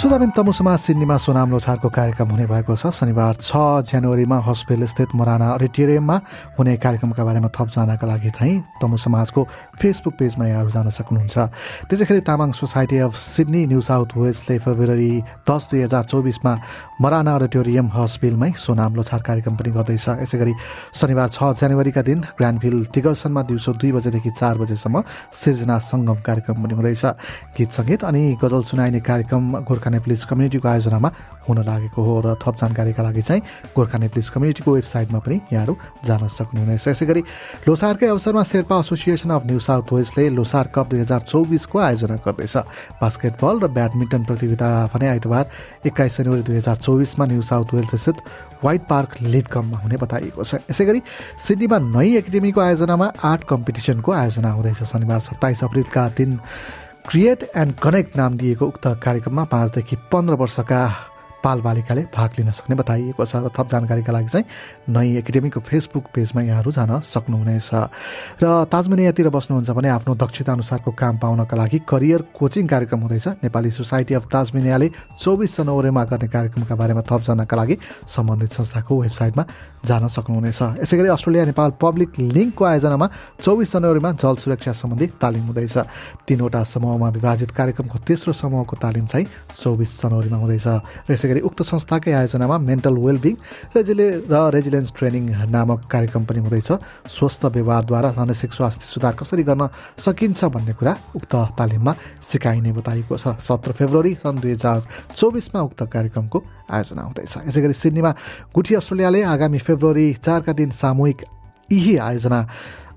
सुदाबिन तमु समाज सिडनीमा सोनाम लोछारको कार्यक्रम हुने भएको छ। शनिबार छ जनवरीमा हस्पिटल स्थित मराना अडिटोरियममा हुने कार्यक्रमका बारेमा थप जानका लागि चाहिँ तमु समाजको फेसबुक पेजमा यहाँहरू जान सक्नुहुन्छ। त्यसै Tamang society of Sydney New South Wellesley February दस दुई हजार चौबिसमा मराना अडिटोरियम हस्पिटलमै सोनाम लोछार कार्यक्रम पनि गर्दैछ। यसै गरी शनिबार छ जनवरीका दिन ग्रान्डभिल टिगर्सनमा दिउँसो दुई बजेदेखि चार बजेसम्म सिर्जना सङ्गम कार्यक्रम पनि हुँदैछ। गीत सङ्गीत अनि गजल सुनाइने कार्यक्रम गोर्खा नेपालिज कम्युनिटीको आयोजनामा हुन लागेको हो र थप जानकारीका लागि चाहिँ गोर्खा नेप्लिस कम्युनिटीको वेबसाइटमा पनि यहाँहरू जान सक्नुहुनेछ। यसै गरी लोसारकै अवसरमा Sherpa association of New South Wellesley Losar cup दुई हजार चौबिसको आयोजना गर्दैछ। बास्केटबल र ब्याडमिन्टन प्रतियोगिता भने आइतबार एक्काइस जनवरी दुई हजार चौबिसमा न्यू साउथ वेल्स स्थित व्हाइट पार्क लिड कममा हुने बताइएको छ। यसै गरी सिडनीमा नई एकाडेमीको आयोजनामा आर्ट कम्पिटिसनको आयोजना हुँदैछ। शनिबार सत्ताइस अप्रिलका दिन क्रिएट एन्ड कनेक्ट नाम दिएको उक्त कार्यक्रममा पाँचदेखि पन्ध्र वर्षका बालबालिकाले भाग लिन सक्ने बताइएको छ र थप जानकारीका लागि चाहिँ नयाँ एकाडेमीको फेसबुक पेजमा यहाँहरू जान सक्नुहुनेछ। र ताजमेनियातिर बस्नुहुन्छ भने आफ्नो दक्षता अनुसारको काम पाउनका लागि करियर कोचिङ कार्यक्रम हुँदैछ। नेपाली सोसाइटी अफ ताजमेनियाले चौबिस जनवरीमा गर्ने कार्यक्रमका बारेमा थप जानका लागि सम्बन्धित संस्थाको वेबसाइटमा जान सक्नुहुनेछ। यसै गरी अस्ट्रेलिया नेपाल पब्लिक लिङ्कको आयोजनामा चौबिस जनवरीमा जल सुरक्षा सम्बन्धी तालिम हुँदैछ। तिनवटा समूहमा विभाजित कार्यक्रमको तेस्रो समूहको तालिम चाहिँ चौबिस जनवरीमा हुँदैछ। र यसै गरी उक्त संस्थाकै आयोजनामा मेन्टल वेलबिङ रेजिले र रेजिलेन्स ट्रेनिङ नामक कार्यक्रम पनि हुँदैछ। स्वस्थ व्यवहारद्वारा मानसिक स्वास्थ्य सुधार कसरी गर्न सकिन्छ भन्ने कुरा उक्त तालिममा सिकाइने बताइएको छ। सत्र फेब्रुअरी सन् दुई हजार चौबिसमा उक्त कार्यक्रमको आयोजना हुँदैछ। यसै गरी सिडनीमा गुठी अस्ट्रेलियाले आगामी फेब्रुअरी चारका दिन सामूहिक यही आयोजना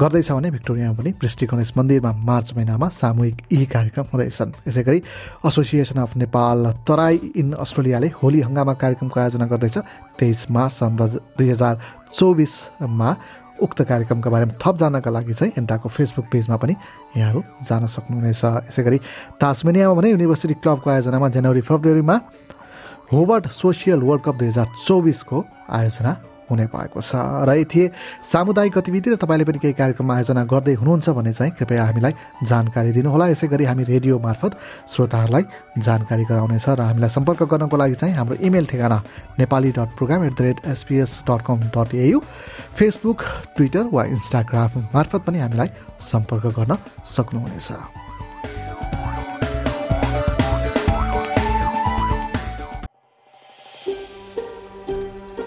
गर्दैछ भने भिक्टोरियामा पनि पृष्टि गणेश मन्दिरमा मार्च महिनामा सामूहिक यी कार्यक्रम हुँदैछन्। यसै गरी association of Nepal Terai in अस्ट्रेलियाले Holi हङ्गामा कार्यक्रमको आयोजना गर्दैछ। तेइस मार्च सन् दुई हजार चौबिसमा उक्त कार्यक्रमका बारेमा थप जानका लागि चाहिँ एन्टाको फेसबुक पेजमा पनि यहाँहरू जान सक्नुहुनेछ। यसै गरी ताजमेनियामा भने युनिभर्सिटी क्लबको आयोजनामा जनवरी फेब्रुअरीमा होबर्ट सोसियल वर्ल्ड कप दुई हजार चौबिसको आयोजना हुने भएको छ। र यति सामुदायिक गतिविधि र तपाईँले पनि केही कार्यक्रम आयोजना गर्दै हुनुहुन्छ भने चाहिँ कृपया हामीलाई जानकारी दिनुहोला। यसै गरी हामी रेडियो मार्फत श्रोताहरूलाई जानकारी गराउनेछ र हामीलाई सम्पर्क गर्नको लागि चाहिँ हाम्रो इमेल ठेगाना Nepali dot program at the rate SPS dot com dot AU Facebook Twitter वा इन्स्टाग्राम मार्फत पनि हामीलाई सम्पर्क गर्न सक्नुहुनेछ।